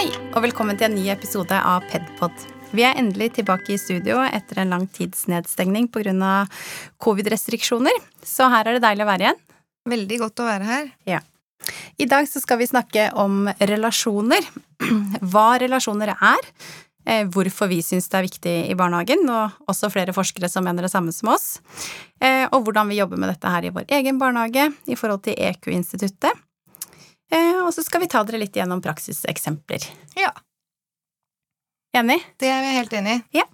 Hei, og velkommen til en ny episode av Pedpod. Vi er endelig tilbake i studio etter en lang tids nedstengning pga. covid-restriksjoner, så her er det deilig å være igjen. Veldig godt å være her. Ja. I dag så skal vi snakke om relasjoner. Hva relasjoner er, eh, hvorfor vi syns det er viktig i barnehagen, og også flere forskere som mener det samme som oss, eh, og hvordan vi jobber med dette her i vår egen barnehage i forhold til EQ-instituttet. Eh, og så skal vi ta dere litt gjennom praksiseksempler. Ja, Enig? det er vi helt enig i. Ja.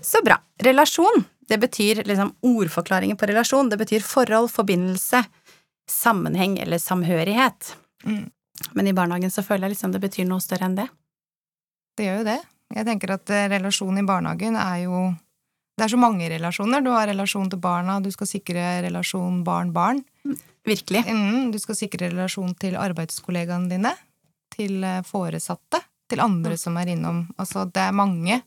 Så bra. Relasjon, det betyr liksom ordforklaringen på relasjon. Det betyr forhold, forbindelse, sammenheng eller samhørighet. Mm. Men i barnehagen så føler jeg liksom det betyr noe større enn det. Det gjør jo det. Jeg tenker at eh, relasjon i barnehagen er jo Det er så mange relasjoner. Du har relasjon til barna, du skal sikre relasjon barn-barn. Virkelig. Mm, du skal sikre relasjon til arbeidskollegaene dine, til eh, foresatte, til andre som er innom. Altså, det er mange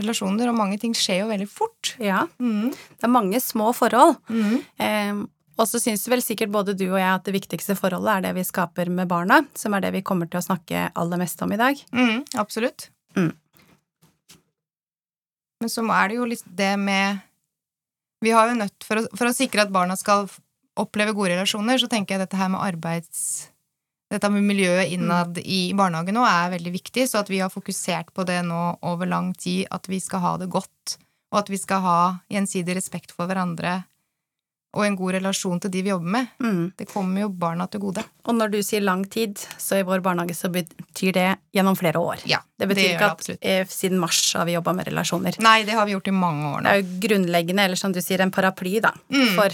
relasjoner, og mange ting skjer jo veldig fort. Ja. Mm. Det er mange små forhold. Mm. Eh, og så syns vel sikkert både du og jeg at det viktigste forholdet er det vi skaper med barna, som er det vi kommer til å snakke aller mest om i dag. Mm, absolutt. Mm. Men så er det jo litt det med Vi har jo nødt for å, for å sikre at barna skal oppleve gode relasjoner, så tenker jeg dette her med arbeids... Dette med miljøet innad i barnehagen nå er veldig viktig, så at vi har fokusert på det nå over lang tid, at vi skal ha det godt, og at vi skal ha gjensidig respekt for hverandre og en god relasjon til de vi jobber med. Mm. Det kommer jo barna til gode. Og når du sier lang tid, så i vår barnehage så betyr det gjennom flere år. Ja, Det betyr det ikke at absolutt. eh, siden mars har vi jobba med relasjoner. Nei, det har vi gjort i mange år Det er jo grunnleggende, eller som du sier, en paraply, da, Mm. for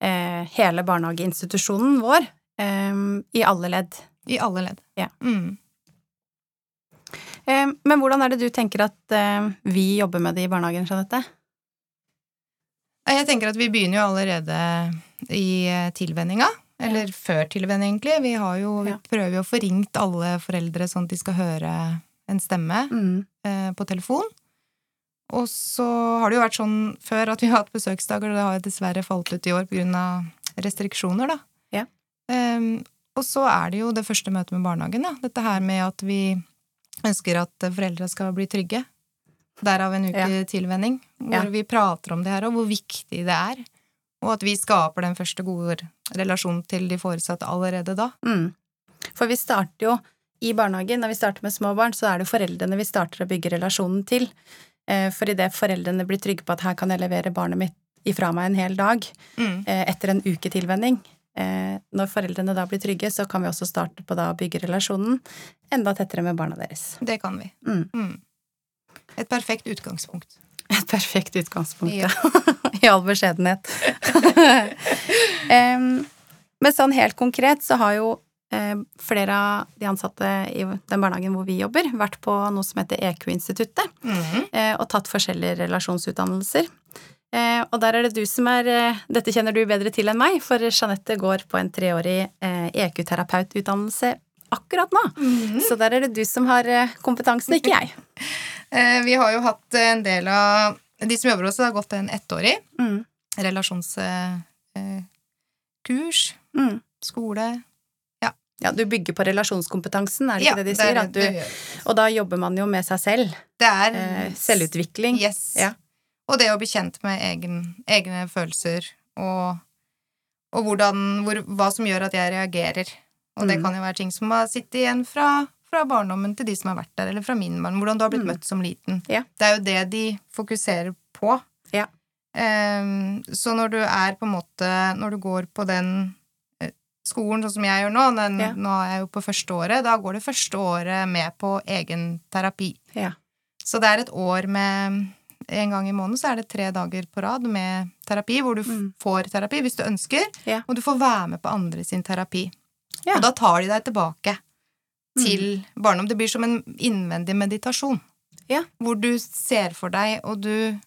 hele barnehageinstitusjonen vår eh, i alle ledd. I alle ledd. Ja. Mm. Eh, men hvordan er det du tenker at eh, vi jobber med det i barnehagen, Jeanette? Jeg tenker at vi begynner jo allerede i eh, tilvenninga. Eller før tilvenning, egentlig. Vi, har jo, vi Ja. prøver jo å få ringt alle foreldre sånn at de skal høre en stemme Mm. eh, på telefon. Og så har det jo vært sånn før at vi har hatt besøksdager, og det har dessverre falt ut i år pga. restriksjoner, da. Ja. Um, og så er det jo det første møtet med barnehagen, da. Dette her med at vi ønsker at foreldre skal bli trygge. Derav en uke Ja. tilvenning, hvor Ja. vi prater om det her, og hvor viktig det er. Og at vi skaper den første gode relasjonen til de foresatte allerede da. Mm. For vi starter jo i barnehagen, når vi starter med små barn, så er det foreldrene vi starter å bygge relasjonen til. Eh, For idet foreldrene blir trygge på at her kan jeg levere barnet mitt ifra meg en hel dag, Mm. eh, etter en uke tilvenning, eh, når foreldrene da blir trygge, så kan vi også starte på da å bygge relasjonen enda tettere med barna deres. Det kan vi. Mm. Mm. Et perfekt utgangspunkt. Et perfekt utgangspunkt, Ja. I all beskjedenhet. Em, men sånn helt konkret så har jo flere av de ansatte i den barnehagen hvor vi jobber, vært på noe som heter EQ-instituttet, Mm. eh, og tatt forskjellige relasjonsutdannelser. Eh, og der er det du som er eh, Dette kjenner du bedre til enn meg, for Jeanette går på en treårig eh, EQ-terapeututdannelse akkurat nå. Mm. Så der er det du som har eh, kompetansen, ikke jeg. Eh, Vi har jo hatt en del av De som jobber hos oss, har gått en ettårig Mm. relasjonskurs. Mm. Skole. Ja, du bygger på relasjonskompetansen, er det Ja, ikke det de er sier? det At du, og da jobber man jo med seg selv. Det er Eh, selvutvikling. Yes. Ja. Og det å bli kjent med egen, egne følelser og, og hvordan, hvor, hva som gjør at jeg reagerer. Og det Mm. kan jo være ting som har sittet igjen fra, fra barndommen til de som har vært der, eller fra min barn. Hvordan du har blitt Mm. møtt som liten. Ja. Det er jo det de fokuserer på. Ja. Um, så når du er på en måte Når du går på den skolen sånn som jeg gjør nå, den, Ja. nå er jeg jo på første året, da går det første året med på egen terapi. Ja. Så det er et år med En gang i måneden så er det tre dager på rad med terapi, hvor du Mm. får terapi hvis du ønsker, Ja. og du får være med på andre sin terapi. Ja. Og da tar de deg tilbake Mm. til barndom. Det blir som en innvendig meditasjon. Ja. Hvor du ser for deg, og du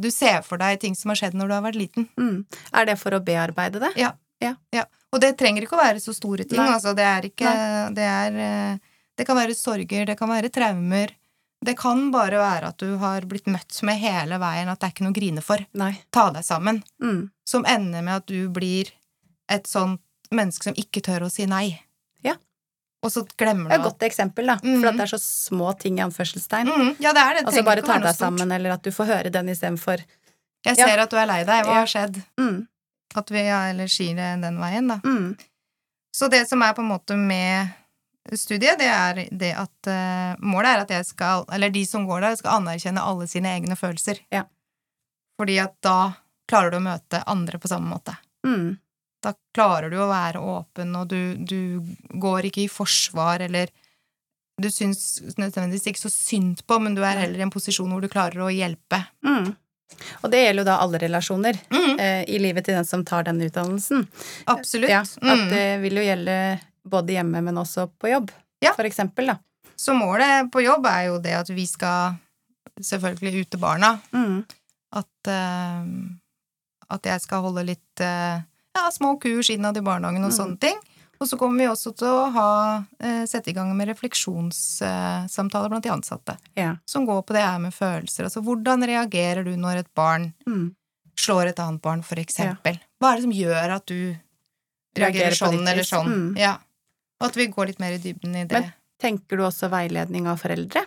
Du ser for deg ting som har skjedd når du har vært liten. Mm. Er det for å bearbeide det? Ja Og det trenger ikke å være så store ting. Altså, det er ikke det, er, eh, det kan være sorger, det kan være traumer. Det kan bare være at du har blitt møtt med hele veien at det er ikke noe å grine for. Nei. Ta deg sammen. Mm. Som ender med at du blir et sånt menneske som ikke tør å si nei. Ja. og så glemmer Det er du et godt eksempel, da. Mhm. For at det er så små ting i anførselstegn. mm, Ja, det er det. Altså bare ta deg sammen, eller at du får høre den istedenfor Jeg Ja. ser at du er lei deg. Hva har skjedd? mm, At vi ja, eller sier det den veien, da. mm, Så det som er på en måte med studiet, det er det at uh, målet er at jeg skal, eller de som går der, skal anerkjenne alle sine egne følelser. Ja. Fordi at da klarer du å møte andre på samme måte. mm, Da klarer du å være åpen, og du, du går ikke i forsvar, eller du syns nødvendigvis ikke så synd på, men du er heller i en posisjon hvor du klarer å hjelpe. mm. Og det gjelder jo da alle relasjoner Mm, eh, i livet til den som tar den utdannelsen. absolutt. Ja, at Mm. det vil jo gjelde både hjemme, men også på jobb, Ja. for eksempel, da. Så målet på jobb er jo det at vi skal selvfølgelig ut til barna. Mm, At, uh, at jeg skal holde litt eh, ja, små kurs innad i barnehagen og Mm. sånne ting. Og så kommer vi også til å ha, eh, sette i gang med refleksjonssamtaler blant de ansatte. ja. Som går på det her med følelser. Altså hvordan reagerer du når et barn Mm. slår et annet barn, for eksempel? Hva er det som gjør at du Reagerer reagerer sånn eller sånn? Mm. Ja. Og at vi går litt mer i dybden i det. Men- Tenker du også veiledning av foreldre?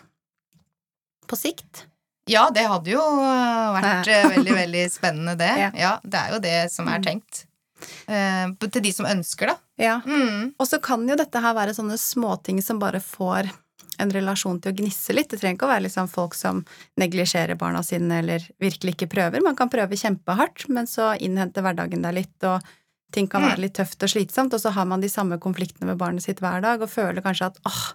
På sikt? Ja, det hadde jo eh, vært eh, veldig, veldig spennende, det. Ja. Ja, det er jo det som er Mm. tenkt. Eh, til de som ønsker, da. Ja. Mm. Og så kan jo dette her være sånne småting som bare får en relasjon til å gnisse litt. Det trenger ikke å være liksom folk som neglisjerer barna sine eller virkelig ikke prøver. Man kan prøve kjempehardt, men så innhenter hverdagen deg litt, og ting kan Mm. være litt tøft og slitsomt, og så har man de samme konfliktene med barnet sitt hver dag og føler kanskje at åh,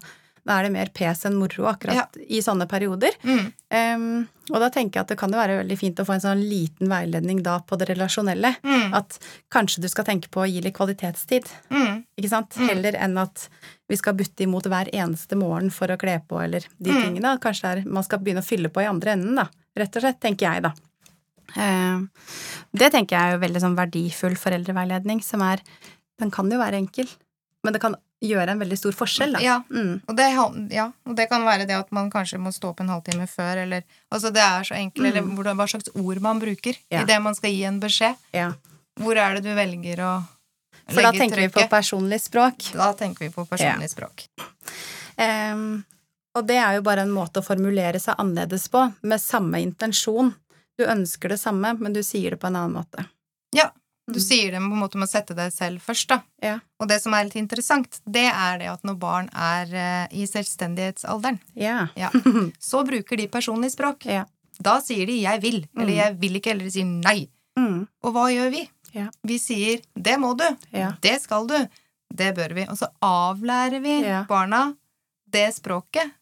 nå er det mer pes enn moro akkurat i sånne perioder. Mm. Um, og da tenker jeg at det kan jo være veldig fint å få en sånn liten veiledning da på det relasjonelle. Mm. At kanskje du skal tenke på å gi litt kvalitetstid. Mm. Ikke sant? Mm. Heller enn at vi skal butte imot hver eneste morgen for å kle på, eller de Mm. tingene. Kanskje er, man skal begynne å fylle på i andre enden, da. Rett og slett, tenker jeg, da. Eh, Det tenker jeg er jo veldig sånn verdifull foreldreveiledning, som er Den kan jo være enkel, men det kan gjøre en veldig stor forskjell, da. Ja. Mm. Og det, ja, og det kan være det at man kanskje må stå opp en halvtime før, eller Altså, det er så enkelt, eller Mm. hvordan, hva slags ord man bruker Ja. i det man skal gi en beskjed. Ja. Hvor er det du velger å legge trykket? For da tenker tenker vi på personlig språk. Da tenker vi på personlig språk. Um, og det er jo bare en måte å formulere seg annerledes på, med samme intensjon. Du ønsker det samme, men du sier det på en annen måte. Ja. Du Mm. sier det på en måte med å sette deg selv først, da. Ja. Og det som er litt interessant, det er det at når barn er eh, i selvstendighetsalderen, Ja. ja, så bruker de personlig språk. Ja. Da sier de 'jeg vil', eller Mm. 'jeg vil ikke', eller de sier 'nei'. Mm. Og hva gjør vi? Ja. Vi sier 'det må du', Ja. 'det skal du', 'det bør vi'. Og så avlærer vi barna det språket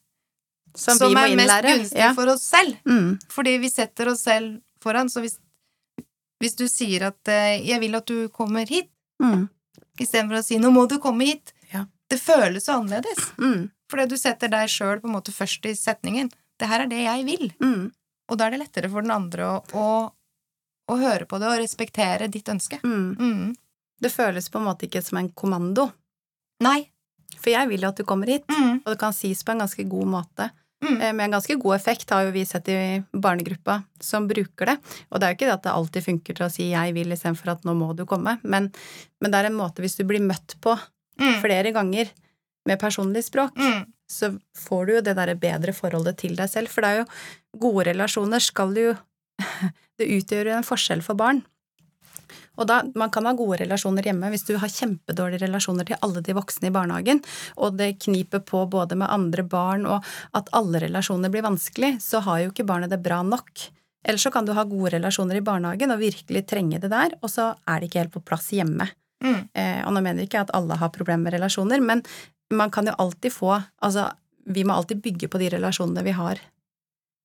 Som, vi må er mest gunstig for oss selv. Mm. Fordi vi setter oss selv foran. Så hvis, hvis du sier at eh, 'jeg vil at du kommer hit', Mm. istedenfor å si 'nå må du komme hit', Ja. det føles så annerledes. Mm. Fordi du setter deg sjøl først i setningen. 'Det her er det jeg vil'. Mm. Og da er det lettere for den andre å, å, å høre på det og respektere ditt ønske. Mm. Mm. Det føles på en måte ikke som en kommando. Nei. For jeg vil jo at du kommer hit, Mm. og det kan sies på en ganske god måte. Mm. Eh, Med en ganske god effekt har jo vi sett i barnegruppa som bruker det. Og det er jo ikke det at det alltid funker til å si 'jeg vil' istedenfor at 'nå må du komme', men, men det er en måte hvis du blir møtt på Mm. flere ganger med personlig språk, Mm. så får du jo det derre bedre forholdet til deg selv. For det er jo gode relasjoner skal jo Det utgjør jo en forskjell for barn. Og da, Man kan ha gode relasjoner hjemme hvis du har kjempedårlige relasjoner til alle de voksne i barnehagen, og det kniper på både med andre barn og at alle relasjoner blir vanskelig, så har jo ikke barnet det bra nok. Eller så kan du ha gode relasjoner i barnehagen og virkelig trenge det der, og så er det ikke helt på plass hjemme. Mm. Eh, og nå mener jeg ikke at alle har problemer med relasjoner, men man kan jo alltid få Altså, vi må alltid bygge på de relasjonene vi har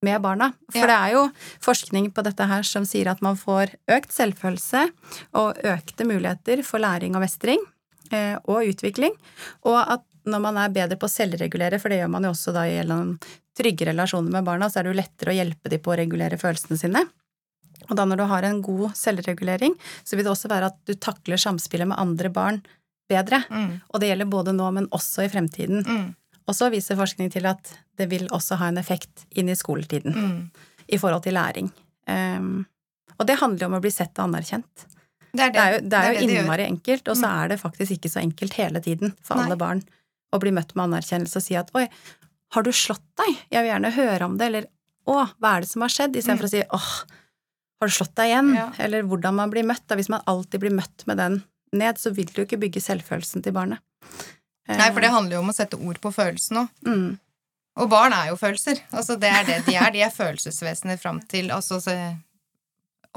med barna. For Ja. det er jo forskning på dette her som sier at man får økt selvfølelse og økte muligheter for læring og mestring eh, og utvikling, og at når man er bedre på å selvregulere, for det gjør man jo også da gjennom trygge relasjoner med barna, så er det jo lettere å hjelpe dem på å regulere følelsene sine. Og da når du har en god selvregulering, så vil det også være at du takler samspillet med andre barn bedre. Mm. Og det gjelder både nå, men også i fremtiden. Mm. Og så viser forskning til at det vil også ha en effekt inn i skoletiden Mm. i forhold til læring. Um, og det handler jo om å bli sett og anerkjent. Det er det. Det er jo, det er jo det det gjør. innmari enkelt, og så Mm. er det faktisk ikke så enkelt hele tiden for Nei. alle barn å bli møtt med anerkjennelse og si at oi, har du slått deg? Jeg vil gjerne høre om det, eller å, hva er det som har skjedd? Istedenfor å si åh, har du slått deg igjen? Ja. Eller hvordan man blir møtt. Da. Hvis man alltid blir møtt med den ned, så vil du ikke bygge selvfølelsen til barnet. Nei, for det handler jo om å sette ord på følelsen òg. Mm. Og barn er jo følelser. Altså, det er det de er. De er følelsesvesener fram til altså, så,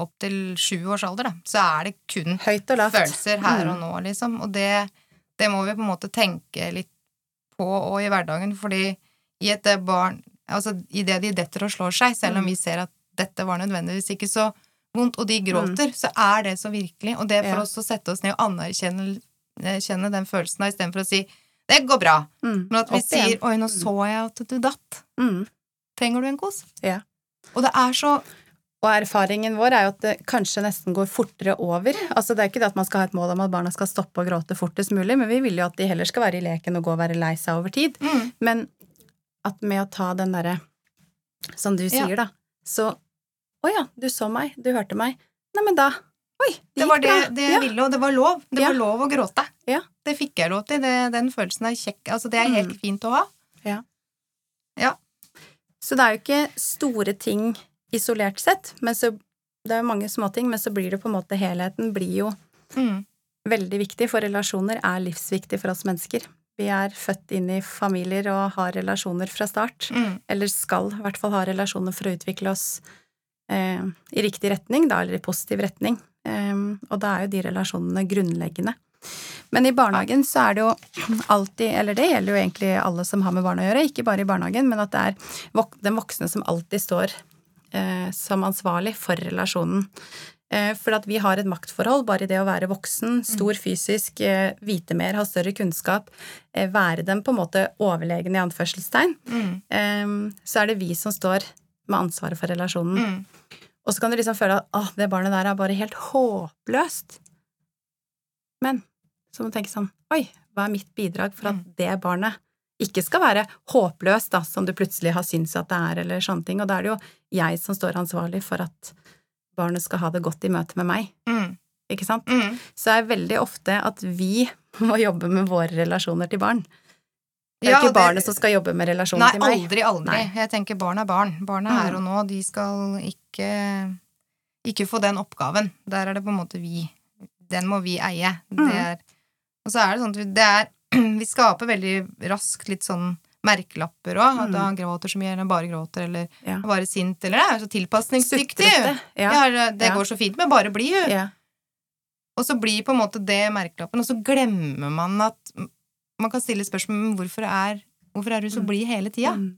opp til sju års alder, da. Så er det kun følelser her og Mm. nå, liksom. Og det, det må vi på en måte tenke litt på og i hverdagen, fordi i et barn Altså idet de detter og slår seg, selv om Mm. vi ser at dette var nødvendigvis ikke så vondt, og de gråter, så er det så virkelig. Og det for Mm. Oss å sette oss ned og anerkjenne eh, kjenne den følelsen da, istedenfor å si 'det går bra', Mm. men at vi Opp igjen. sier 'oi, nå så jeg at du datt'. Mm. Trenger du en kos? Ja. Og det er så Og erfaringen vår er jo at det kanskje nesten går fortere over. Altså Det er ikke det at man skal ha et mål om at barna skal stoppe å gråte fortest mulig, men vi vil jo at de heller skal være i leken og gå og være lei seg over tid. mm, Men at med å ta den derre Som du sier, da. Så Å ja, du så meg. Du hørte meg. Neimen da Oi, det Det var det, det jeg ja. ville, og det var lov. Det Ja. var lov å gråte. Ja. Det fikk jeg lov til. Det, den følelsen er kjekk. Altså, det er helt Mm. fint å ha. Så det er jo ikke store ting isolert sett, men så Det er jo mange småting, men så blir det på en måte helheten blir jo Mm. veldig viktig, for relasjoner er livsviktig for oss mennesker. Vi er født inn i familier og har relasjoner fra start. Mm. Eller skal i hvert fall ha relasjoner for å utvikle oss eh, i riktig retning, da, eller i positiv retning. Eh, og da er jo de relasjonene grunnleggende. Men i barnehagen så er det jo alltid, eller det gjelder jo egentlig alle som har med barn å gjøre, ikke bare i barnehagen, men at det er den voksne som alltid står eh, som ansvarlig for relasjonen. Eh, for at vi har et maktforhold bare i det å være voksen, stor fysisk, eh, vite mer, ha større kunnskap, være dem på en måte overlegen i anførselstegn, Mm. eh, så er det vi som står med ansvaret for relasjonen. Mm. Og så kan du liksom føle at åh, det barnet der er bare helt håpløst. Men så må du tenke sånn oi, hva er mitt bidrag for at Mm. det barnet ikke skal være håpløst, da, som du plutselig har syntes at det er, eller sånne ting. Og da er det jo jeg som står ansvarlig for at barnet skal ha det godt i møte med meg, Mm. ikke sant? Mm. Så er det veldig ofte at vi må jobbe med våre relasjoner til barn. Det er Ja, ikke det- barnet som skal jobbe med relasjonen Nei, til meg. aldri, aldri. Nei. Jeg tenker barn er barn. Barn er Mm. her og nå. De skal ikke, ikke få den oppgaven. Der er det på en måte vi Den må vi eie. Det Mm. er, og så er det sånn at vi, det er, vi skaper veldig raskt litt sånn merkelapper òg. At Mm. han gråter så mye, eller bare gråter, eller Ja. er bare sint, eller det er så tilpasningsdyktig. Ja. Ja, det går så fint med bare bli, jo. Og så blir på en måte det merkelappen, og så glemmer man at Man kan stille spørsmål om hvorfor er, hvorfor er du så Mm. blid hele tida? Mm.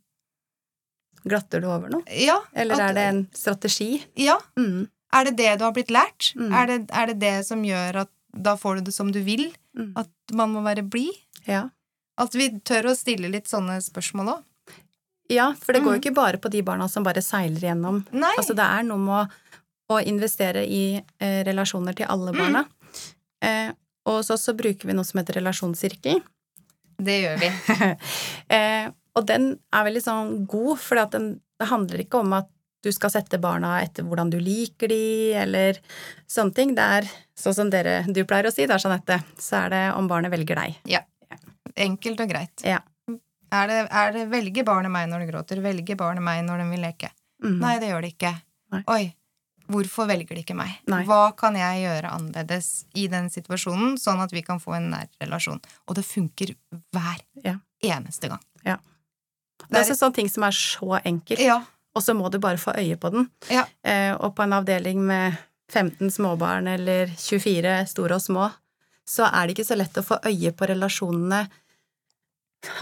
Glatter du over noe? Ja, Eller at- er det en strategi? Ja. Mm. Er det det du har blitt lært? Mm. Er, det, er det det som gjør at da får du det som du vil? Mm. At man må være blid? Ja. At vi tør å stille litt sånne spørsmål òg? ja, for det går jo Mm. ikke bare på de barna som bare seiler gjennom. Nei. Altså det er noe med å, å investere i eh, relasjoner til alle barna. Eh, og oss så bruker vi noe som heter relasjonssirkel. Det gjør vi. eh, og den er veldig sånn god, for det handler ikke om at du skal sette barna etter hvordan du liker de, eller sånne ting. Det er sånn som dere, du pleier å si da, Jeanette, så er det om barnet velger deg. Ja. Enkelt og greit. Ja. Er det, er det Velger barnet meg når det gråter? Velger barnet meg når den vil leke? Mm. Nei, det gjør det ikke. Nei. Oi, hvorfor velger de ikke meg? Nei. Hva kan jeg gjøre annerledes i den situasjonen, sånn at vi kan få en nær relasjon? Og det funker hver Ja. eneste gang. Det er også sånne ting som er så enkelt, Ja. og så må du bare få øye på den. Ja. Eh, og på en avdeling med 15 småbarn eller 24 store og små, så er det ikke så lett å få øye på relasjonene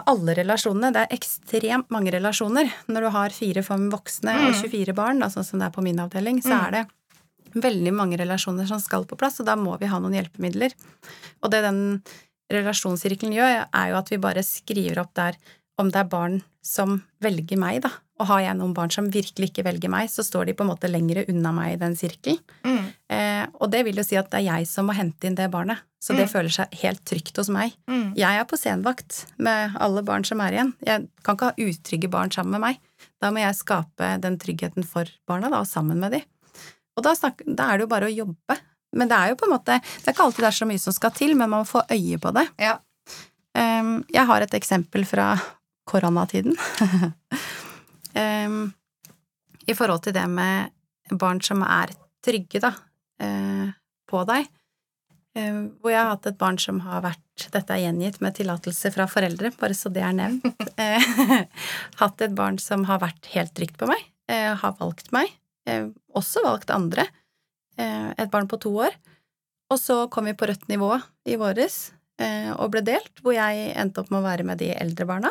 alle relasjonene. Det er ekstremt mange relasjoner. Når du har fire-fem voksne og Mm. 24 barn, da, sånn som det er på min avdeling, så Mm. er det veldig mange relasjoner som skal på plass, og da må vi ha noen hjelpemidler. Og det den relasjonssirkelen gjør, er jo at vi bare skriver opp der om det er barn som velger meg, da. Og har jeg noen barn som virkelig ikke velger meg, så står de på en måte lengre unna meg i den sirkelen. Mm. Eh, og det vil jo si at det er jeg som må hente inn det barnet. Så det Mm. føler seg helt trygt hos meg. Mm. Jeg er på senvakt med alle barn som er igjen. Jeg kan ikke ha utrygge barn sammen med meg. Da må jeg skape den tryggheten for barna, da, og sammen med de. Og da, snak, da er det jo bare å jobbe. Men det er jo på en måte Det er ikke alltid det er så mye som skal til, men man må få øye på det. Ja. Um, jeg har et eksempel fra koronatiden. um, I forhold til det med barn som er trygge, da, uh, på deg. Uh, hvor jeg har hatt et barn som har vært Dette er gjengitt med tillatelse fra foreldre, bare så det er nevnt. Uh, hatt et barn som har vært helt trygt på meg, har valgt meg, også valgt andre. Et barn på to år. Og så kom vi på rødt nivå i våres og ble delt, hvor jeg endte opp med å være med de eldre barna.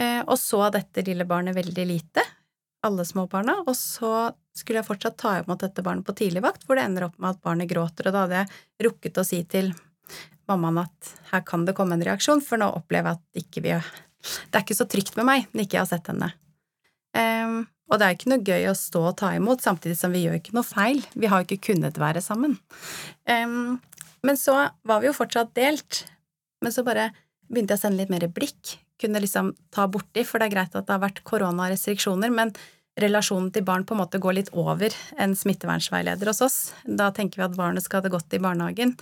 Og så dette lille barnet veldig lite, alle små barna, og så skulle jeg fortsatt ta imot dette barnet på tidligvakt, hvor det ender opp med at barnet gråter, og da hadde jeg rukket å si til mammaen at her kan det komme en reaksjon, for nå opplever jeg at ikke vi Det er ikke så trygt med meg når ikke jeg har sett henne. Um, og det er ikke noe gøy å stå og ta imot, samtidig som vi gjør ikke noe feil. Vi har jo ikke kunnet være sammen. Um, men så var vi jo fortsatt delt. Men så bare begynte jeg å sende litt mer blikk. Kunne liksom ta borti, for det er greit at det har vært koronarestriksjoner, men relasjonen til barn på en måte går litt over en smittevernsveileder hos oss. Da tenker vi at barnet skal ha det godt i barnehagen.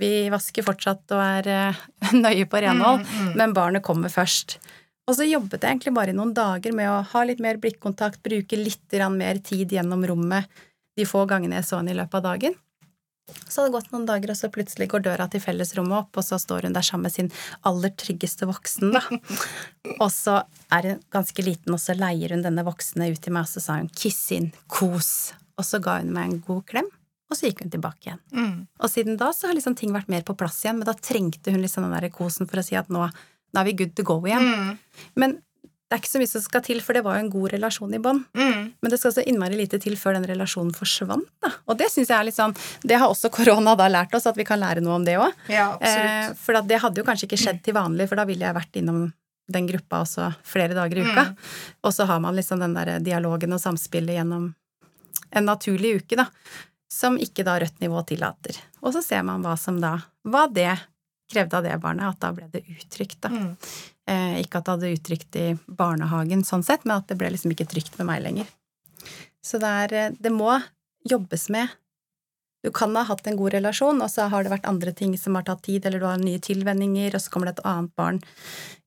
Vi vasker fortsatt og er uh, nøye på renhold, mm, mm. men barnet kommer først. Og så jobbet jeg egentlig bare i noen dager med å ha litt mer blikkontakt, bruke litt mer tid gjennom rommet de få gangene jeg så henne i løpet av dagen. Så hadde det gått noen dager, og så plutselig går døra til fellesrommet opp, og så står hun der sammen med sin aller tryggeste voksen, da. og så er hun ganske liten, og så leier hun denne voksne ut til meg, og så sa hun 'kiss in, kos', og så ga hun meg en god klem. Og så gikk hun tilbake igjen. Mm. Og siden da så har liksom ting vært mer på plass igjen, men da trengte hun liksom den der kosen for å si at nå, nå er vi good to go igjen. Mm. Men det er ikke så mye som skal til, for det var jo en god relasjon i bånd. Mm. Men det skal så innmari lite til før den relasjonen forsvant. Da. Og det syns jeg er litt sånn Det har også korona da lært oss, at vi kan lære noe om det òg. Ja, eh, for det hadde jo kanskje ikke skjedd til vanlig, for da ville jeg vært innom den gruppa også flere dager i uka. Mm. Og så har man liksom den der dialogen og samspillet gjennom en naturlig uke, da. Som ikke da rødt nivå tillater. Og så ser man hva som da Hva det krevde av det barnet, at da ble det uttrykt, da. Mm. Eh, ikke at det hadde uttrykt i barnehagen sånn sett, men at det ble liksom ikke trygt med meg lenger. Så det er eh, Det må jobbes med. Du kan ha hatt en god relasjon, og så har det vært andre ting som har tatt tid, eller du har nye tilvenninger, og så kommer det et annet barn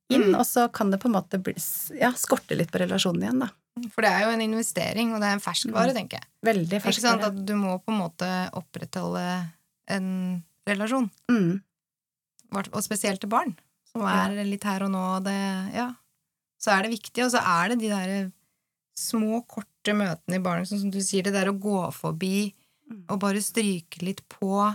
inn, mm. og så kan det på en måte bli, ja, skorte litt på relasjonen igjen, da. For det er jo en investering, og det er en ferskvare, mm. tenker jeg. Veldig ferskvare. Ikke sant? At du må på en måte opprettholde en relasjon. Mm. Og spesielt til barn som er litt her og nå, det Ja. Så er det viktig, og så er det de der små, korte møtene i barnehagen, sånn som du sier, det der å gå forbi mm. og bare stryke litt på.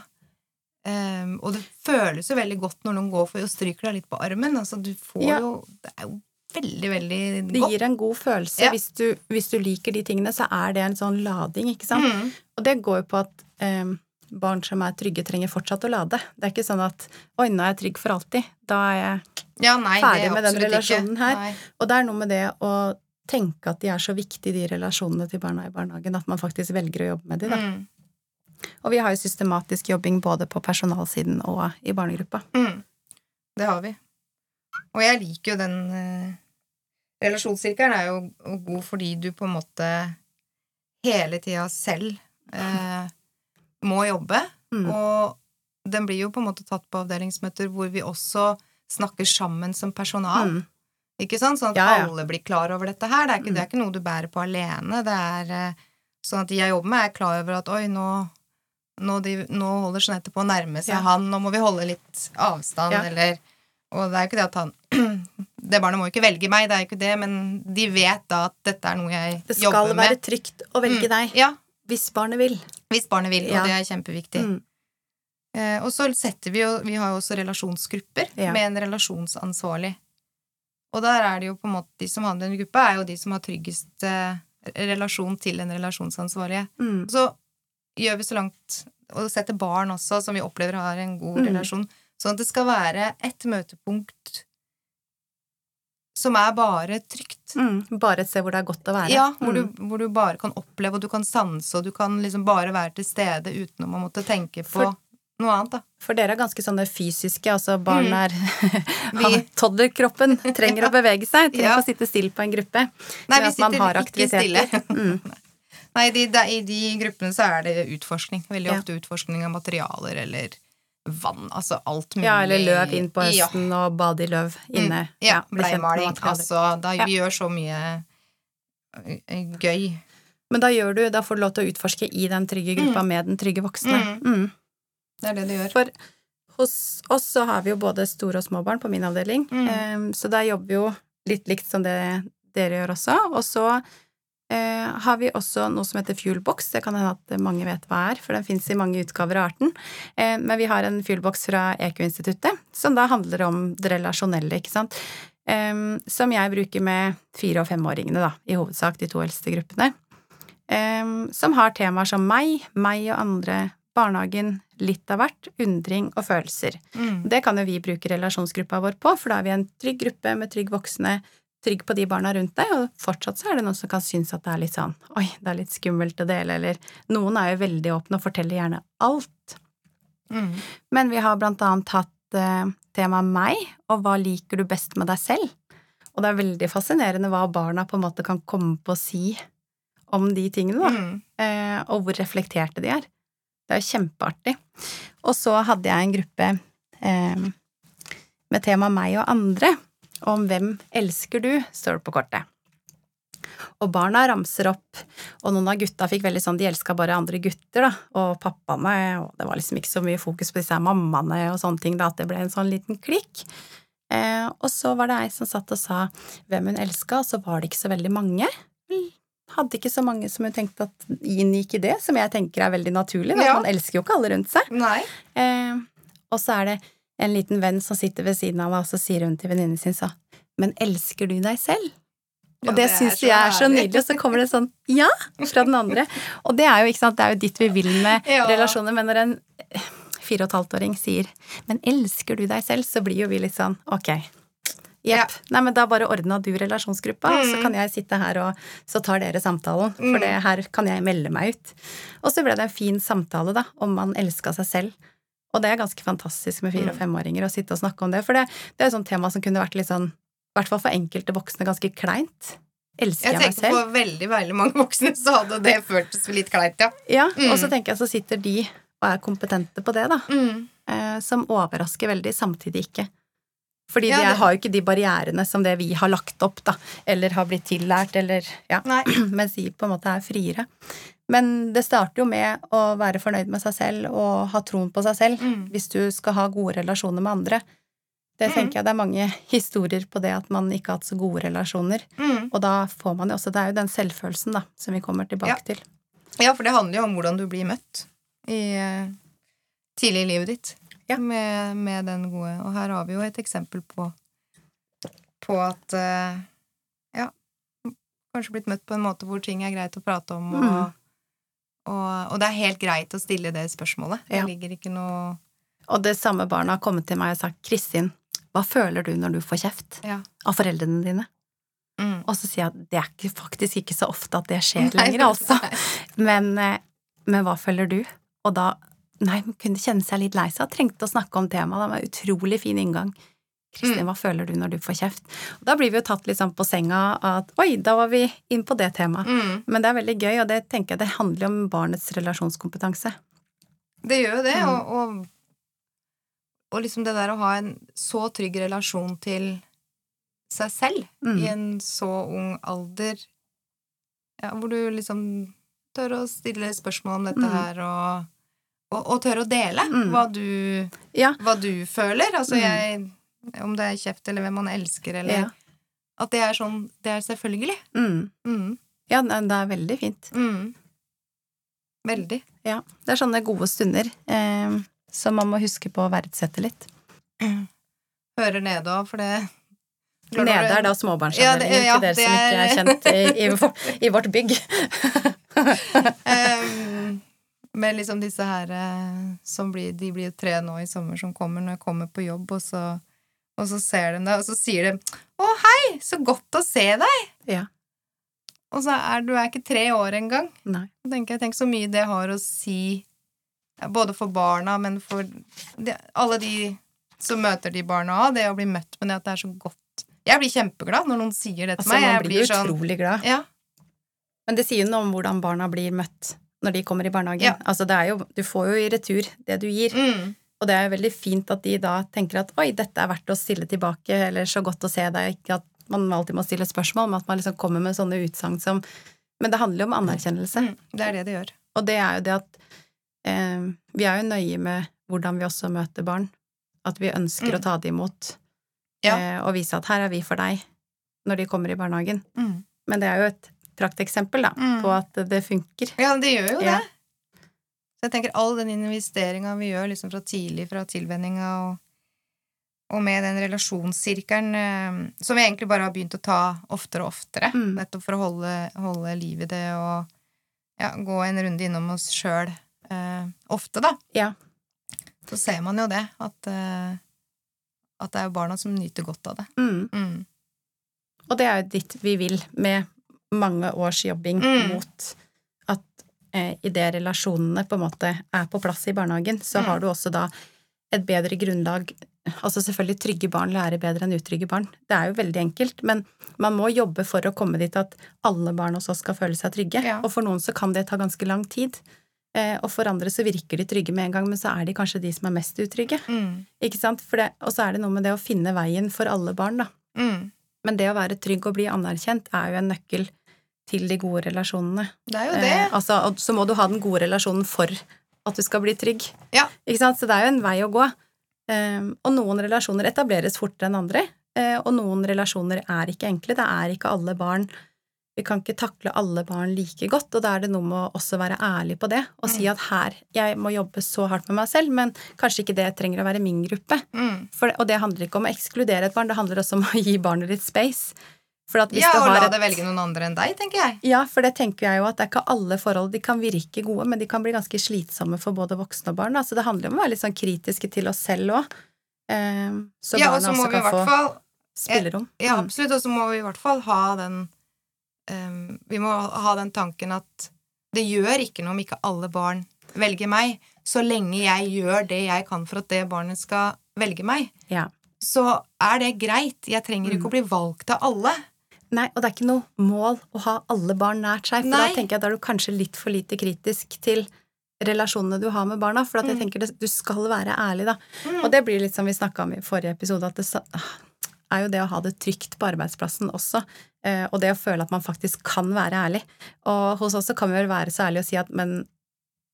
Um, og det føles jo veldig godt når noen går for og stryker deg litt på armen. Altså, du får ja. jo Det er jo veldig, veldig godt. Det gir en god følelse. Ja. Hvis, du, hvis, du, liker de tingene, så er det en sånn lading, ikke sant? Mm. Og det går jo på at um, barn som er trygge, trenger fortsatt å lade. Det er ikke sånn at 'oi, nå er jeg trygg for alltid'. Da er jeg ja, nei, ferdig med den relasjonen ikke. her. Nei. Og det er noe med det å tenke at de er så viktige, de relasjonene til barna i barnehagen, at man faktisk velger å jobbe med de, da. Mm. Og vi har jo systematisk jobbing både på personalsiden og i barnegruppa. Mm. Det har vi. Og jeg liker jo den eh, Relasjonssirkelen er jo god fordi du på en måte hele tida selv uh, må jobbe. Mm. Og den blir jo på en måte tatt på avdelingsmøter hvor vi også snakker sammen som personal. Mm. Ikke sant? Sånn at ja, ja. alle blir klar over dette her. Det er, ikke, mm. det er, ikke, noe du bærer på alene. Det er uh, sånn at de jeg jobber med, er klar over at oi, nå, nå, de, nå holder Jeanette på å nærme seg ja. han, nå må vi holde litt avstand, eller Og det er jo ikke det at han Det barnet må jo ikke velge meg, det er jo ikke det, men de vet da at dette er noe jeg jobber med. Det skal være trygt å velge mm. deg. Ja, hvis barnet vil. Hvis barnet vil, og det er kjempeviktig. Mm. Eh, og så setter vi jo Vi har jo også relasjonsgrupper ja. med en relasjonsansvarlig. Og der er det jo på en måte de som handler i en gruppe, er jo de som har tryggest eh, relasjon til den relasjonsansvarlige. Mm. Så gjør vi så langt Og setter barn også, som vi opplever har en god mm. relasjon. Sånn at det skal være et møtepunkt som er bare trygt. Mm, bare et sted hvor det er godt å være. Ja, hvor, mm. du, hvor, du, bare kan oppleve, og du kan sanse, og du kan liksom bare være til stede uten å måtte tenke på for, noe annet, da. For dere er ganske sånne fysiske, altså barn mm. er mm. Todderkroppen trenger å bevege seg, trenger ja. å sitte stille på en gruppe. Nei, vi sitter ikke stille. mm. Nei, de, de, i de gruppene så er det utforskning. Veldig ofte utforskning av materialer eller vann, altså alt mulig. Ja, eller løv inn på Ja. høsten og bade i løv inne. Mm, ja, bleimaling. Altså, da Ja. vi gjør så mye gøy. Men da gjør du, da får du lov til å utforske i den trygge gruppa med den trygge voksne. Mm. Det er det du gjør. For hos oss så har vi jo både store og små barn på min avdeling, Mm. Em, så der jobber vi jo litt likt som det dere gjør også. Og så har vi også noe som heter Fuelbox. Det kan hende at mange vet hva er, for den fins i mange utgaver av arten. Eh, men vi har en Fuelbox fra EQ-instituttet, som da handler om det relasjonelle, ikke sant. Em, som jeg bruker med fire- og femåringene, da, i hovedsak, de to eldste gruppene. Som har temaer som meg, meg og andre, barnehagen, litt av hvert, undring og følelser. Mm. Det kan jo vi bruke relasjonsgruppa vår på, for da er vi en trygg gruppe med trygg voksne, trygg på de barna rundt deg, og fortsatt så er det noen som kan synes at det er litt sånn oi, det er litt skummelt å dele, eller noen er jo veldig åpne og forteller gjerne alt. Mm. Men vi har blant annet hatt eh, temaet meg, og hva liker du best med deg selv? Og det er veldig fascinerende hva barna på en måte kan komme på å si om de tingene, da Mm. eh, og hvor reflekterte de er. Det er jo kjempeartig. Og så hadde jeg en gruppe eh, med tema meg og andre, om hvem elsker du, står det på kortet. Og barna ramser opp, og noen av gutta fikk veldig sånn, de elska bare andre gutter, da, og pappaene, og det var liksom ikke så mye fokus på disse mammaene og sånne ting, da, at det ble en sånn liten klikk. Eh, og så var det ei som satt og sa hvem hun elska, og så var det ikke så veldig mange. Hadde ikke så mange som hun tenkte at inngikk i det, som jeg tenker er veldig naturlig, da. Ja. Man elsker jo ikke alle rundt seg. Eh, og så er det en liten venn som sitter ved siden av meg, og så sier hun til venninnen sin så Men elsker du deg selv? Og Ja, det, det syns jeg er så nydelig, og så kommer det sånn ja fra den andre. Og det er jo, ikke sant, det er jo ditt vi vil med Ja. relasjoner, men når en fire og et halvt åring sier men elsker du deg selv, så blir jo vi litt sånn ok. Ja. Nei, men da bare ordna du relasjonsgruppa, og så Mm. kan jeg sitte her og så tar dere samtalen. For Mm. det her kan jeg melde meg ut. Og så ble det en fin samtale, da, om man elska seg selv. Og det er ganske fantastisk med fire- og Mm. femåringer å sitte og snakke om det. For det, det er et sånt tema som kunne vært litt sånn, i hvert fall for enkelte voksne, ganske kleint. Elsker Jeg jeg, meg tenker på veldig, veldig mange voksne, så hadde det føltes litt kleint, ja. Ja, Mm. og så tenker jeg så sitter de og er kompetente på det, da. Mm. Eh, som overrasker veldig, samtidig ikke. Fordi Ja, de har jo ikke de barrierene som det vi har lagt opp, da. Eller har blitt tillært, eller ja. Nei. Mens de på en måte er friere. Men det starter jo med å være fornøyd med seg selv og ha troen på seg selv. Mm. Hvis du skal ha gode relasjoner med andre. Det Mm. tenker jeg det er mange historier på det at man ikke har hatt så gode relasjoner. Mm. Og da får man jo også Det er jo den selvfølelsen, da, som vi kommer tilbake Ja. til. Ja, for det handler jo om hvordan du blir møtt i, eh, tidlig i livet ditt. Ja. Med, med den gode Og her har vi jo et eksempel på på at eh, Ja, kanskje blitt møtt på en måte hvor ting er greit å prate om, og, Mm. Og, og det er helt greit å stille det spørsmålet. Det Ja. ligger ikke noe Og det samme barnet har kommet til meg og sagt 'Kristin, hva føler du når du får kjeft Ja. av foreldrene dine?' mm. Og så sier jeg at det er ikke, faktisk ikke så ofte at det skjer Nei, lenger, altså. Men, eh, men hva føler du? Og da Nei, hun kunne kjenne seg litt lei seg, trengte å snakke om temaet. Det var en utrolig fin inngang. Kristin, Mm. hva føler du når du får kjeft? Og da blir vi jo tatt litt sånn på senga at oi, da var vi inn på det temaet. Mm. Men det er veldig gøy, og det tenker jeg det handler om barnets relasjonskompetanse. Det gjør jo det, Mm. og, og, og liksom det der å ha en så trygg relasjon til seg selv Mm. i en så ung alder, ja, hvor du liksom tør å stille spørsmål om dette Mm. her, og, og, og tør å dele Mm. hva, du, Ja. hva du føler. Altså jeg Om det er kjeft, eller hvem man elsker, eller Ja. At det er sånn Det er selvfølgelig. Mm. Mm. ja, det er veldig fint. Mm. Veldig. Ja. Det er sånne gode stunder eh, som man må huske på å verdsette litt. Hører nede òg, for det Nede er da Ja, småbarnsavdelingen, det- ja, ikke dere det som ikke er er- kjent i, i, i vårt bygg. um, med liksom disse her eh, som blir, De blir tre nå i sommer som kommer når jeg kommer på jobb, og så, og så ser de deg, og så sier de 'Å, hei, så godt å se deg'. Ja. Og så er du er ikke tre år engang. Nei. Så tenker Tenk så mye det har å si, både for barna, men for de, alle de som møter de barna òg. Det å bli møtt med det at det er så godt. Jeg blir kjempeglad når noen sier det til Altså, meg. man blir, blir sånn utrolig glad. Ja. Men det sier jo noe om hvordan barna blir møtt når de kommer i barnehagen. Ja. Altså, det jo Du får jo i retur det du gir. Mm, Og det er jo veldig fint at de da tenker at oi, dette er verdt å stille tilbake, eller så godt å se deg, ikke at man alltid må stille spørsmål, men at man liksom kommer med sånne utsagn som Men det handler jo om anerkjennelse. Mm, det er det det gjør. Og det er jo det at eh, vi er jo nøye med hvordan vi også møter barn. At vi ønsker Mm. å ta det imot Ja. eh, og vise at her er vi for deg når de kommer i barnehagen. Mm. Men det er jo et prakteksempel da, Mm. på at det funker. Ja, det gjør jo Ja. Så jeg tenker all den investeringa vi gjør liksom fra tidlig, fra tilvenninga og, og med den relasjonssirkelen eh, som vi egentlig bare har begynt å ta oftere og oftere, Mm. nettopp for å holde, holde liv i det og ja, gå en runde innom oss sjøl eh, ofte, da. Ja. Så ser man jo det, at, eh, at det er jo barna som nyter godt av det. Mm. Mm. Og det er jo ditt vi vil med mange års jobbing Mm. mot eh, idet relasjonene på en måte er på plass i barnehagen, så Mm. har du også da et bedre grunnlag Altså selvfølgelig, trygge barn lærer bedre enn utrygge barn. Det er jo veldig enkelt, men man må jobbe for å komme dit at alle barn hos oss skal føle seg trygge. Ja. Og for noen så kan det ta ganske lang tid. Eh, og for andre så virker de trygge med en gang, men så er de kanskje de som er mest utrygge. Mm. Ikke sant? Og så er det noe med det å finne veien for alle barn, da. Mm. Men det å være trygg og bli anerkjent er jo en nøkkel til de gode relasjonene. Det er jo det. Eh, altså, så må du ha den gode relasjonen for at du skal bli trygg. Ja. Ikke sant? Så det er jo en vei å gå. Eh, og noen relasjoner etableres fortere enn andre, eh, og noen relasjoner er ikke enkle. Det er ikke alle barn Vi kan ikke takle alle barn like godt, og da er det noe med å også være ærlig på det og Mm. si at her, jeg må jobbe så hardt med meg selv, men kanskje ikke det trenger å være min gruppe. Mm. For, og det handler ikke om å ekskludere et barn, det handler også om å gi barnet litt space. For at hvis Ja, og la et, det velge noen andre enn deg, tenker jeg. Ja, for det tenker jeg jo at det er ikke alle forhold De kan virke gode, men de kan bli ganske slitsomme for både voksne og barn. Så det handler om å være litt sånn kritiske til oss selv òg. så ja, barna også kan få fall spillerom. Ja, Mm. absolutt. Og så må vi i hvert fall ha den um, Vi må ha den tanken at det gjør ikke noe om ikke alle barn velger meg, så lenge jeg gjør det jeg kan for at det barnet skal velge meg. Ja. Så er det greit. Jeg trenger ikke Mm. å bli valgt av alle. Nei, og det er ikke noe mål å ha alle barn nært seg, for Nei. da tenker jeg da er du kanskje litt for lite kritisk til relasjonene du har med barna, for at jeg Mm. tenker det, du skal være ærlig, da. Mm. Og det blir litt som vi snakka om i forrige episode, at det er jo det å ha det trygt på arbeidsplassen også, eh, og det å føle at man faktisk kan være ærlig. Og hos oss så kan vi vel være så ærlige og si at men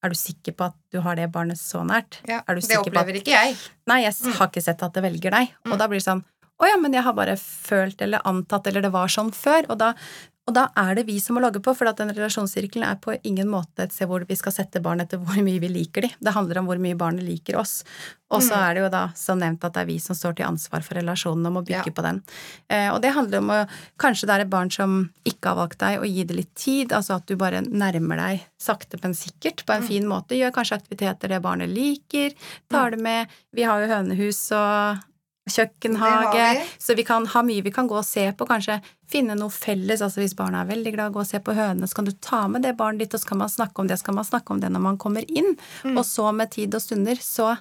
er du sikker på at du har det barnet så nært? Ja, Er du det opplever på at ikke jeg. Nei, jeg Mm. har ikke sett at det velger deg. Og Mm. da blir det sånn Å ja, men jeg har bare følt eller antatt, eller det var sånn før. Og da, og da er det vi som må logge på, for at den relasjonssirkelen er på ingen måte et sted hvor vi skal sette barn etter hvor mye vi liker de. Det handler om hvor mye barnet liker oss. Og så Mm. er det jo da som nevnt at det er vi som står til ansvar for relasjonen og må bygge Ja. på den. Eh, og det handler om å Kanskje det er et barn som ikke har valgt deg, og gi det litt tid. Altså at du bare nærmer deg sakte, men sikkert, på en Mm. fin måte. Gjør kanskje aktiviteter det barnet liker. Tar det med. Vi har jo hønehus og kjøkkenhage, vi. så vi kan ha mye vi kan gå og se på. Kanskje finne noe felles. altså Hvis barna er veldig glad i å gå og se på hønene, så kan du ta med det barnet ditt, og så kan man snakke om det. Så kan man snakke om det når man kommer inn. Mm. Og så med tid og stunder, så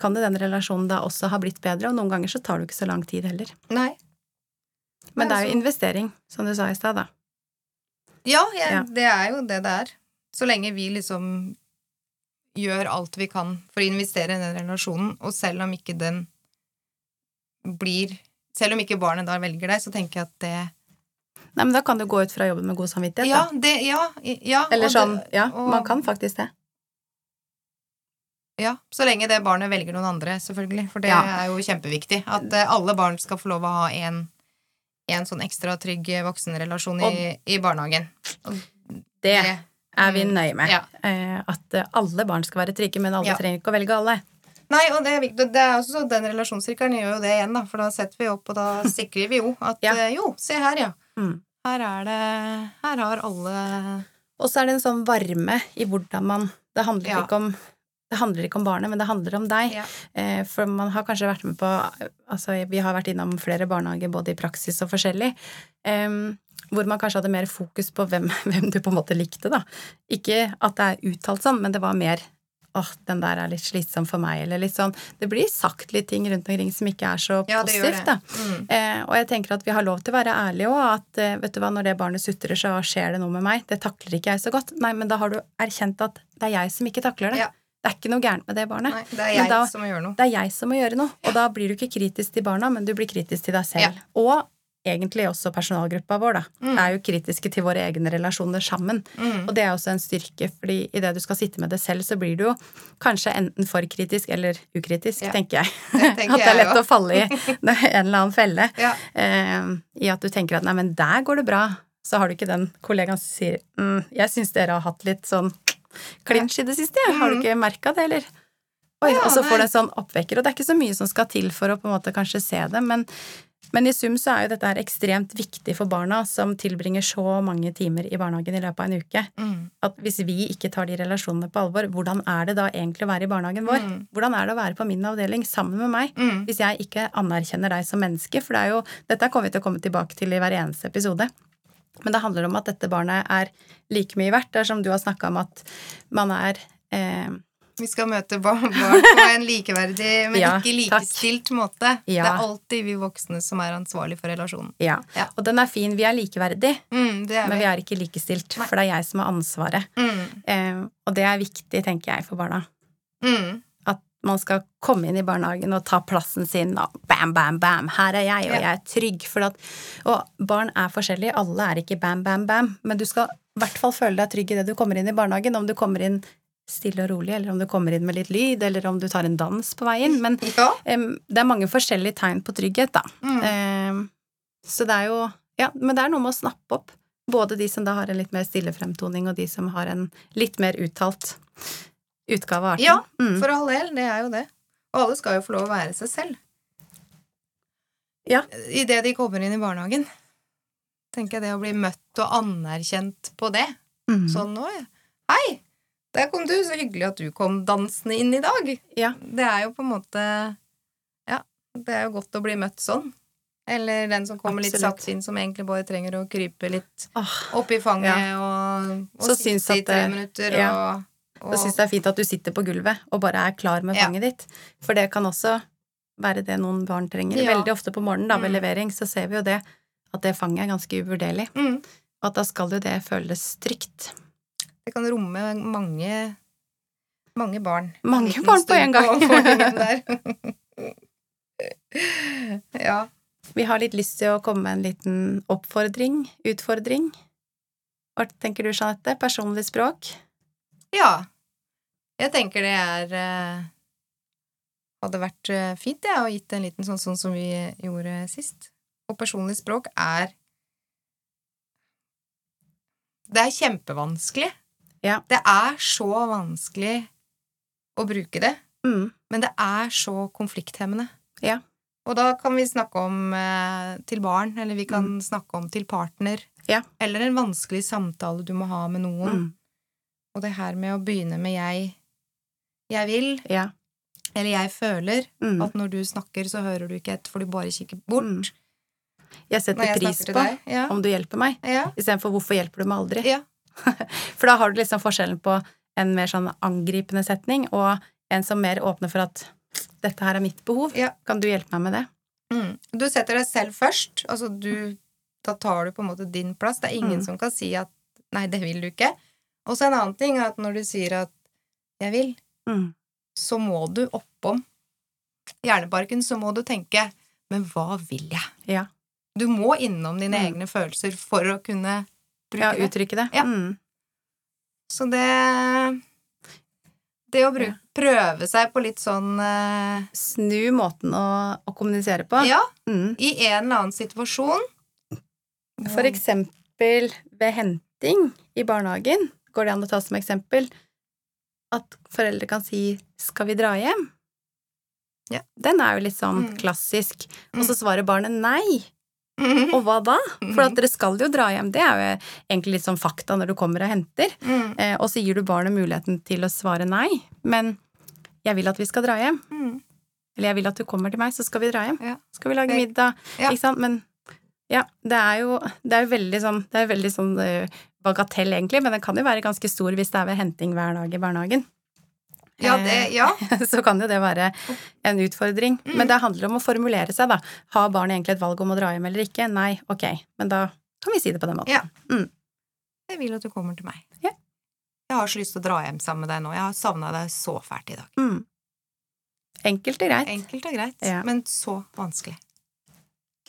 kan det den relasjonen da også ha blitt bedre, og noen ganger så tar det ikke så lang tid heller. Nei. Men det er jo investering, som du sa i stad, da. Ja, jeg, Ja. det er jo det det er. Så lenge vi liksom gjør alt vi kan for å investere i den relasjonen, og selv om ikke den blir Selv om ikke barnet da velger deg, så tenker jeg at det Nei, men da kan du gå ut fra jobben med god samvittighet, Ja, da. det, ja, ja Eller sånn, det, ja, og- man kan faktisk det. Ja, så lenge det barnet velger noen andre, selvfølgelig. For det Ja. er jo kjempeviktig. At eh, alle barn skal få lov å ha en, en sånn ekstra trygg voksenrelasjon i, i barnehagen. Og Det det- er vi Mm, nøye med. ja. Eh, At alle barn skal være trygge, men alle Ja. trenger ikke å velge alle. Nei, og det. Det er også Den relasjonssirkelen gjør jo det igjen, da. For da setter vi opp, og da sikrer vi jo at Ja. eh, jo, se her, ja. Mm. Her er det Her har alle Og så er det en sånn varme i hvordan man Det handler, Ja. ikke, om, det handler ikke om barnet, men det handler om deg. Ja. Eh, For man har kanskje vært med på Altså, vi har vært innom flere barnehager, både i praksis og forskjellig, Um, hvor man kanskje hadde mer fokus på hvem, hvem du på en måte likte, da. Ikke at det er uttalt sånn, men det var mer åh, den der er litt slitsom for meg, eller litt sånn Det blir sagt litt ting rundt omkring som ikke er så Ja, positivt, det. da. Mm. Eh, og jeg tenker at vi har lov til å være ærlige òg, at eh, vet du hva, når det barnet sutrer, så skjer det noe med meg. Det takler ikke jeg så godt. Nei, men da har du erkjent at det er jeg som ikke takler det. Ja. Det er ikke noe gærent med det barnet. Nei, det er jeg da-. Det er jeg som må gjøre noe. Og da blir du ikke kritisk til barna, men du blir kritisk til deg selv. Ja. Og egentlig også personalgruppa vår, da. Mm. Er jo kritiske til våre egne relasjoner sammen. Mm. Og det er også en styrke, fordi idet du skal sitte med det selv, så blir du jo kanskje enten for kritisk eller ukritisk, Ja. tenker jeg. Det tenker at det er lett å falle i en eller annen felle. Ja. Eh, I at du tenker at nei, men der går det bra. Så har du ikke den kollegaen som sier mm, jeg syns dere har hatt litt sånn klinsj i det siste, jeg. Har du ikke merka det, eller? Oi, Ja, og så får du en sånn oppvekker, og det er ikke så mye som skal til for å på en måte kanskje se det, men, men i sum så er jo dette ekstremt viktig for barna som tilbringer så mange timer i barnehagen i løpet av en uke. Mm. At hvis vi ikke tar de relasjonene på alvor, hvordan er det da egentlig å være i barnehagen vår? Mm. Hvordan er det å være på min avdeling sammen med meg? Mm. Hvis jeg ikke anerkjenner deg som menneske, for det er jo Dette kommer vi til å komme tilbake til i hver eneste episode. Men det handler om at dette barnet er like mye verdt. Det er som du har snakka om at man er eh, Vi skal møte barn, barn på en likeverdig, men Ja, ikke takk. likestilt måte. Ja. Det er alltid vi voksne som er ansvarlig for relasjonen. Ja. Ja. Og den er fin. Vi er likeverdige, Mm, men vi. er ikke likestilt. Nei. For det er jeg som har ansvaret. Mm, Eh, og det er viktig, tenker jeg, for barna. mm, At man skal komme inn i barnehagen og ta plassen sin, og bam, bam, bam, her er jeg, og jeg er trygg. For at, og barn er forskjellige, alle er ikke bam, bam, bam, men du skal i hvert fall føle deg trygg i det du kommer inn i barnehagen, om du kommer inn stille og rolig, eller om du kommer inn med litt lyd, eller om du tar en dans på veien. Men Ja. em, det er mange forskjellige tegn på trygghet, da. Mm. Em, så det er jo Ja, men det er noe med å snappe opp. Både de som da har en litt mer stille fremtoning, og de som har en litt mer uttalt utgave av arten. Ja, Mm. For all del, det er jo det. Og alle skal jo få lov å være seg selv. Ja. Idet de kommer inn i barnehagen. Tenker jeg det å bli møtt og anerkjent på det. Mm. Sånn nå, ja. Hei! Der kom du, så hyggelig at du kom dansende inn i dag. Ja. Det er jo på en måte Ja, det er jo godt å bli møtt sånn. Eller den som kommer litt satt inn, som egentlig bare trenger å krype litt oh, opp i fanget og, og Så sitte i tre minutter ja. og, og jeg syns det er fint at du sitter på gulvet og bare er klar med Ja. fanget ditt. For det kan også være det noen barn trenger. Ja. Veldig ofte på morgenen da, ved Mm. levering så ser vi jo det at det fanget er ganske uvurderlig. mm, Og at da skal jo det føles trygt. Det kan romme mange mange barn. Mange barn på en gang. på ja. Vi har litt lyst til å komme med en liten oppfordring, utfordring. Hva tenker du, Jeanette? Personlig språk? ja. Jeg tenker det er eh, Hadde vært fint, fint, det, å gitt en liten sånn, sånn som vi gjorde sist. Og personlig språk er Det er kjempevanskelig. Ja. Det er så vanskelig å bruke det. Mm. Men det er så konflikthemmende. Ja. Og da kan vi snakke om eh, til barn, eller vi kan snakke om til partner. Mm. Ja. Eller en vanskelig samtale du må ha med noen. Mm. Og det her med å begynne med 'jeg', 'jeg vil', Ja. eller 'jeg føler', Mm. at når du snakker, så hører du ikke etter, for du bare kikker bort. Mm. Jeg setter jeg pris på deg. Ja. om du hjelper meg, Ja. istedenfor 'hvorfor hjelper du meg aldri'? Ja. For da har du liksom forskjellen på en mer sånn angripende setning og en som mer åpner for at 'dette her er mitt behov', Ja. kan du hjelpe meg med det? Mm. Du setter deg selv først. Altså du Da tar du på en måte din plass. Det er ingen Mm. som kan si at 'nei, det vil du ikke'. Og så en annen ting er at når du sier at 'jeg vil', Mm. så må du oppom hjernebarken, så må du tenke 'men hva vil jeg'? Ja. Du må innom dine Mm. egne følelser for å kunne bruke ja, uttrykke det. Ja. Mm. Så det Det å bruke, prøve seg på litt sånn uh, Snu måten å, å kommunisere på. Ja, Mm. i en eller annen situasjon. For eksempel ved henting i barnehagen, går det an å ta som eksempel at foreldre kan si 'skal vi dra hjem'? Ja. Den er jo litt sånn Mm. klassisk. Og Mm. så svarer barnet nei. Mm. Og hva da? For at dere skal jo dra hjem. Det er jo egentlig litt sånn fakta når du kommer og henter. Mm. Eh, og så gir du barnet muligheten til å svare nei. Men jeg vil at vi skal dra hjem. Mm. Eller jeg vil at du kommer til meg, så skal vi dra hjem. Ja. Skal vi lage middag? Ja. Ikke sant? Men ja, det er jo det er jo veldig sånn, det er veldig sånn eh, bagatell, egentlig, men den kan jo være ganske stor hvis det er ved henting hver dag i barnehagen. Ja, det Ja. så kan jo det være en utfordring. Mm. Men det handler om å formulere seg, da. Har barnet egentlig et valg om å dra hjem eller ikke? Nei, ok, men da kan vi si det på den måten. Ja. Mm. Jeg vil at du kommer til meg. Ja. Jeg har så lyst til å dra hjem sammen med deg nå. Jeg har savna deg så fælt i dag. Mm. Enkelt og greit. Enkelt og greit, Ja. men så vanskelig.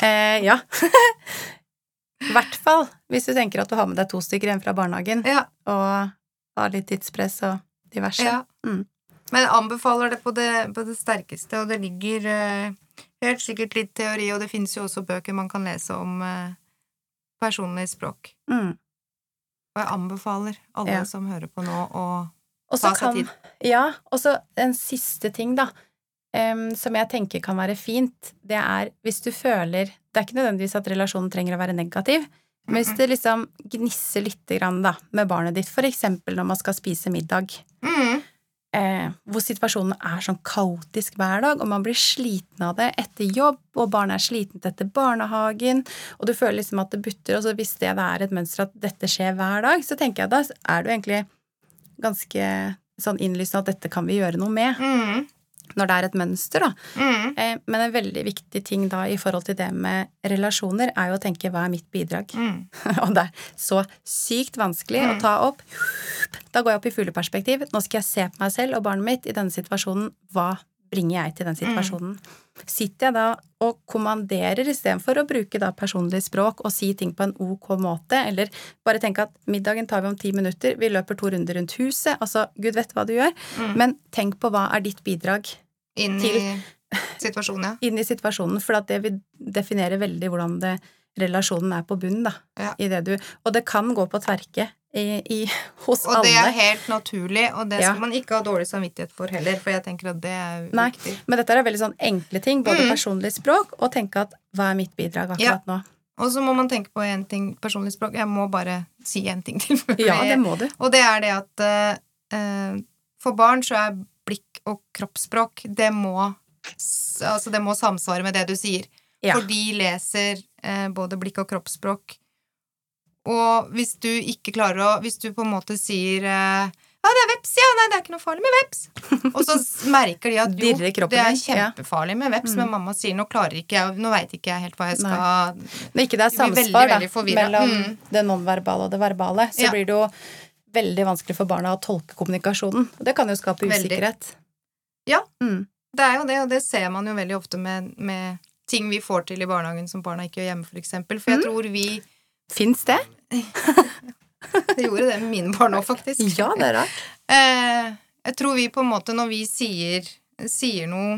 Eh, ja. I hvert fall hvis du tenker at du har med deg to stykker hjem fra barnehagen Ja, og har litt tidspress og diverse. ja. Mm. Men jeg anbefaler det på det, på det sterkeste, og det ligger uh, helt sikkert litt teori, og det finnes jo også bøker man kan lese om uh, personlig språk. Mm. Og jeg anbefaler alle Ja. som hører på nå, å også Ta seg kan tid. Ja, og så en siste ting, da, um, som jeg tenker kan være fint, det er hvis du føler Det er ikke nødvendigvis at relasjonen trenger å være negativ, men hvis det liksom gnisser lite grann, da, med barnet ditt, for eksempel når man skal spise middag, mm. Hvor situasjonen er sånn kaotisk hver dag, og man blir sliten av det etter jobb, og barnet er slitent etter barnehagen, og du føler liksom at det butter, og så hvis det er et mønster at dette skjer hver dag, så tenker jeg at da er du egentlig ganske sånn innlysende at dette kan vi gjøre noe med, Mm. Når det er et mønster, da. Mm. Eh, men en veldig viktig ting da i forhold til det med relasjoner, er jo å tenke hva er mitt bidrag? Mm. og det er så sykt vanskelig å Mm. ta opp. Da går jeg opp i fugleperspektiv. Nå skal jeg se på meg selv og barnet mitt i denne situasjonen. Hva bringer jeg til den situasjonen? Sitter jeg da og kommanderer istedenfor å bruke da personlig språk og si ting på en ok måte, eller bare tenke at middagen tar vi om ti minutter, vi løper to runder rundt huset, altså gud vet hva du gjør, Mm. men tenk på hva er ditt bidrag Inn Til- i situasjonen, ja. inn i situasjonen, for det vil definere veldig hvordan det, relasjonen er på bunnen, da. Ja. I det du, og det kan gå på tverke i, i, hos Og det er helt naturlig, og det Ja. skal man ikke ha dårlig samvittighet for heller, for jeg tenker at det er Nei. viktig. Men dette er veldig sånn enkle ting, både Mm. personlig språk og tenke at hva er mitt bidrag akkurat Ja. nå? Og så må man tenke på en ting, personlig språk. Jeg må bare si en ting til. Ja, det må du. Og det er det at eh, for barn så er og kroppsspråk Det må Altså, det må samsvare med det du sier. Ja. For de leser eh, både blikk og kroppsspråk. Og hvis du ikke klarer å Hvis du på en måte sier eh, ja, det er veps, ja. Nei, det er ikke noe farlig med veps. Og så merker de at jo, det er kjempefarlig med veps, Mm. men mamma sier nå klarer ikke jeg Nå veit ikke jeg helt hva jeg skal Når ikke det er samsvar veldig, veldig mellom Mm. det nonverbale og det verbale, så Ja. blir det jo veldig vanskelig for barna å tolke kommunikasjonen. Det kan jo skape Veldig. Ja. Mm. Det er jo det, og det ser man jo veldig ofte med, med ting vi får til i barnehagen som barna ikke gjør hjemme, for eksempel. For jeg Mm. tror vi Fins det? det gjorde det med mine barn òg, faktisk. Ja, det er rart. Eh, jeg tror vi på en måte, når vi sier, sier noe,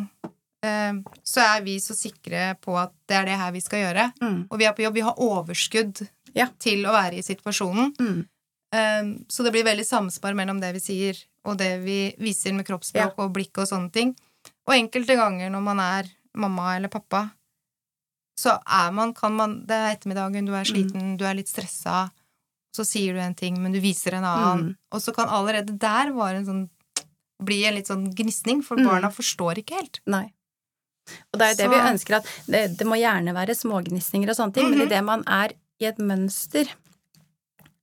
eh, så er vi så sikre på at det er det her vi skal gjøre. Mm. Og vi er på jobb. Vi har overskudd Ja. til å være i situasjonen. Mm. Eh, så det blir veldig samspar mellom det vi sier, og det vi viser med kroppsspråk og blikk og sånne ting. Og enkelte ganger når man er mamma eller pappa, så er man, kan man Det er ettermiddagen, du er sliten, du er litt stressa, så sier du en ting, men du viser en annen. Mm. Og så kan allerede der være en sånn bli en litt sånn gnisning, for Mm. barna forstår ikke helt. Nei. Og det er jo det vi ønsker at det, det må gjerne være smågnisninger og sånne ting, men Mhm. idet man er i et mønster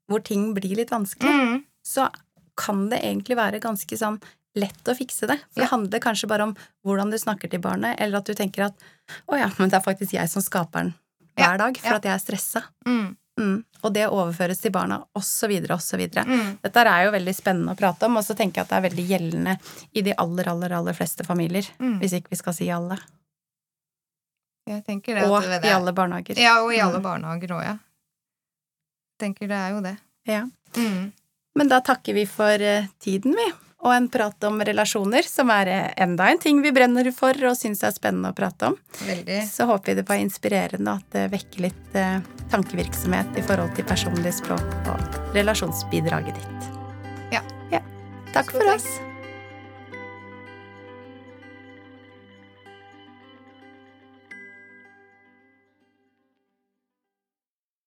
hvor ting blir litt vanskelig, Mm. så kan det egentlig være ganske sånn lett å fikse det. For det handler kanskje bare om hvordan du snakker til barnet, eller at du tenker at å ja, men det er faktisk jeg som skaper den hver dag, for at jeg er stressa. Mm. Mm. Og det overføres til barna, så videre. Mm. Dette er jo veldig spennende å prate om, og så tenker jeg at det er veldig gjeldende i de aller, aller, aller fleste familier. Mm. Hvis ikke vi skal si alle. Jeg tenker det Og at det, i alle barnehager. Ja, og i alle Mm. barnehager òg, ja. Tenker det er jo det. Ja. Mm. Men da takker vi for eh, tiden, vi. Og en prat om relasjoner, som er eh, enda en ting vi brenner for og syns er spennende å prate om. Veldig. Så håper vi det var inspirerende, og at det vekker litt eh, tankevirksomhet i forhold til personlig språk og relasjonsbidraget ditt. Ja. ja. Takk for oss.